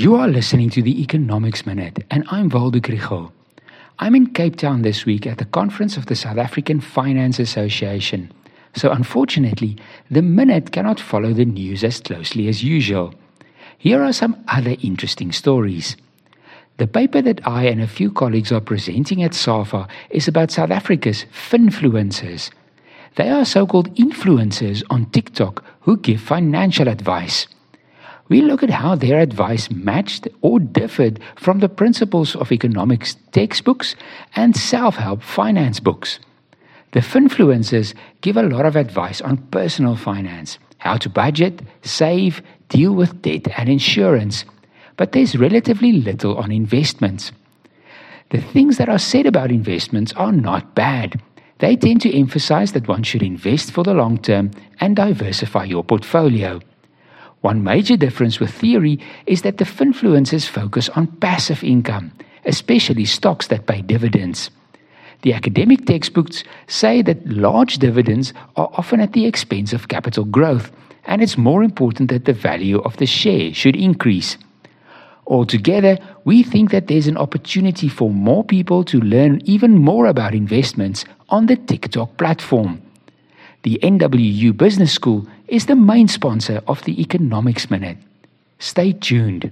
You are listening to the Economics Minute, and I'm Waldo Krugell. I'm in Cape Town this week at the conference of the South African Finance Association. So, unfortunately, the minute cannot follow the news as closely as usual. Here are some other interesting stories. The paper that I and a few colleagues are presenting at SAFA is about South Africa's finfluencers. They are so called influencers on TikTok who give financial advice we look at how their advice matched or differed from the principles of economics textbooks and self help finance books. The Finfluencers give a lot of advice on personal finance, how to budget, save, deal with debt and insurance, but there's relatively little on investments. The things that are said about investments are not bad. They tend to emphasize that one should invest for the long term and diversify your portfolio. One major difference with theory is that the finfluencers focus on passive income, especially stocks that pay dividends. The academic textbooks say that large dividends are often at the expense of capital growth, and it's more important that the value of the share should increase. Altogether, we think that there's an opportunity for more people to learn even more about investments on the TikTok platform. The NWU Business School is the main sponsor of the Economics Minute. Stay tuned.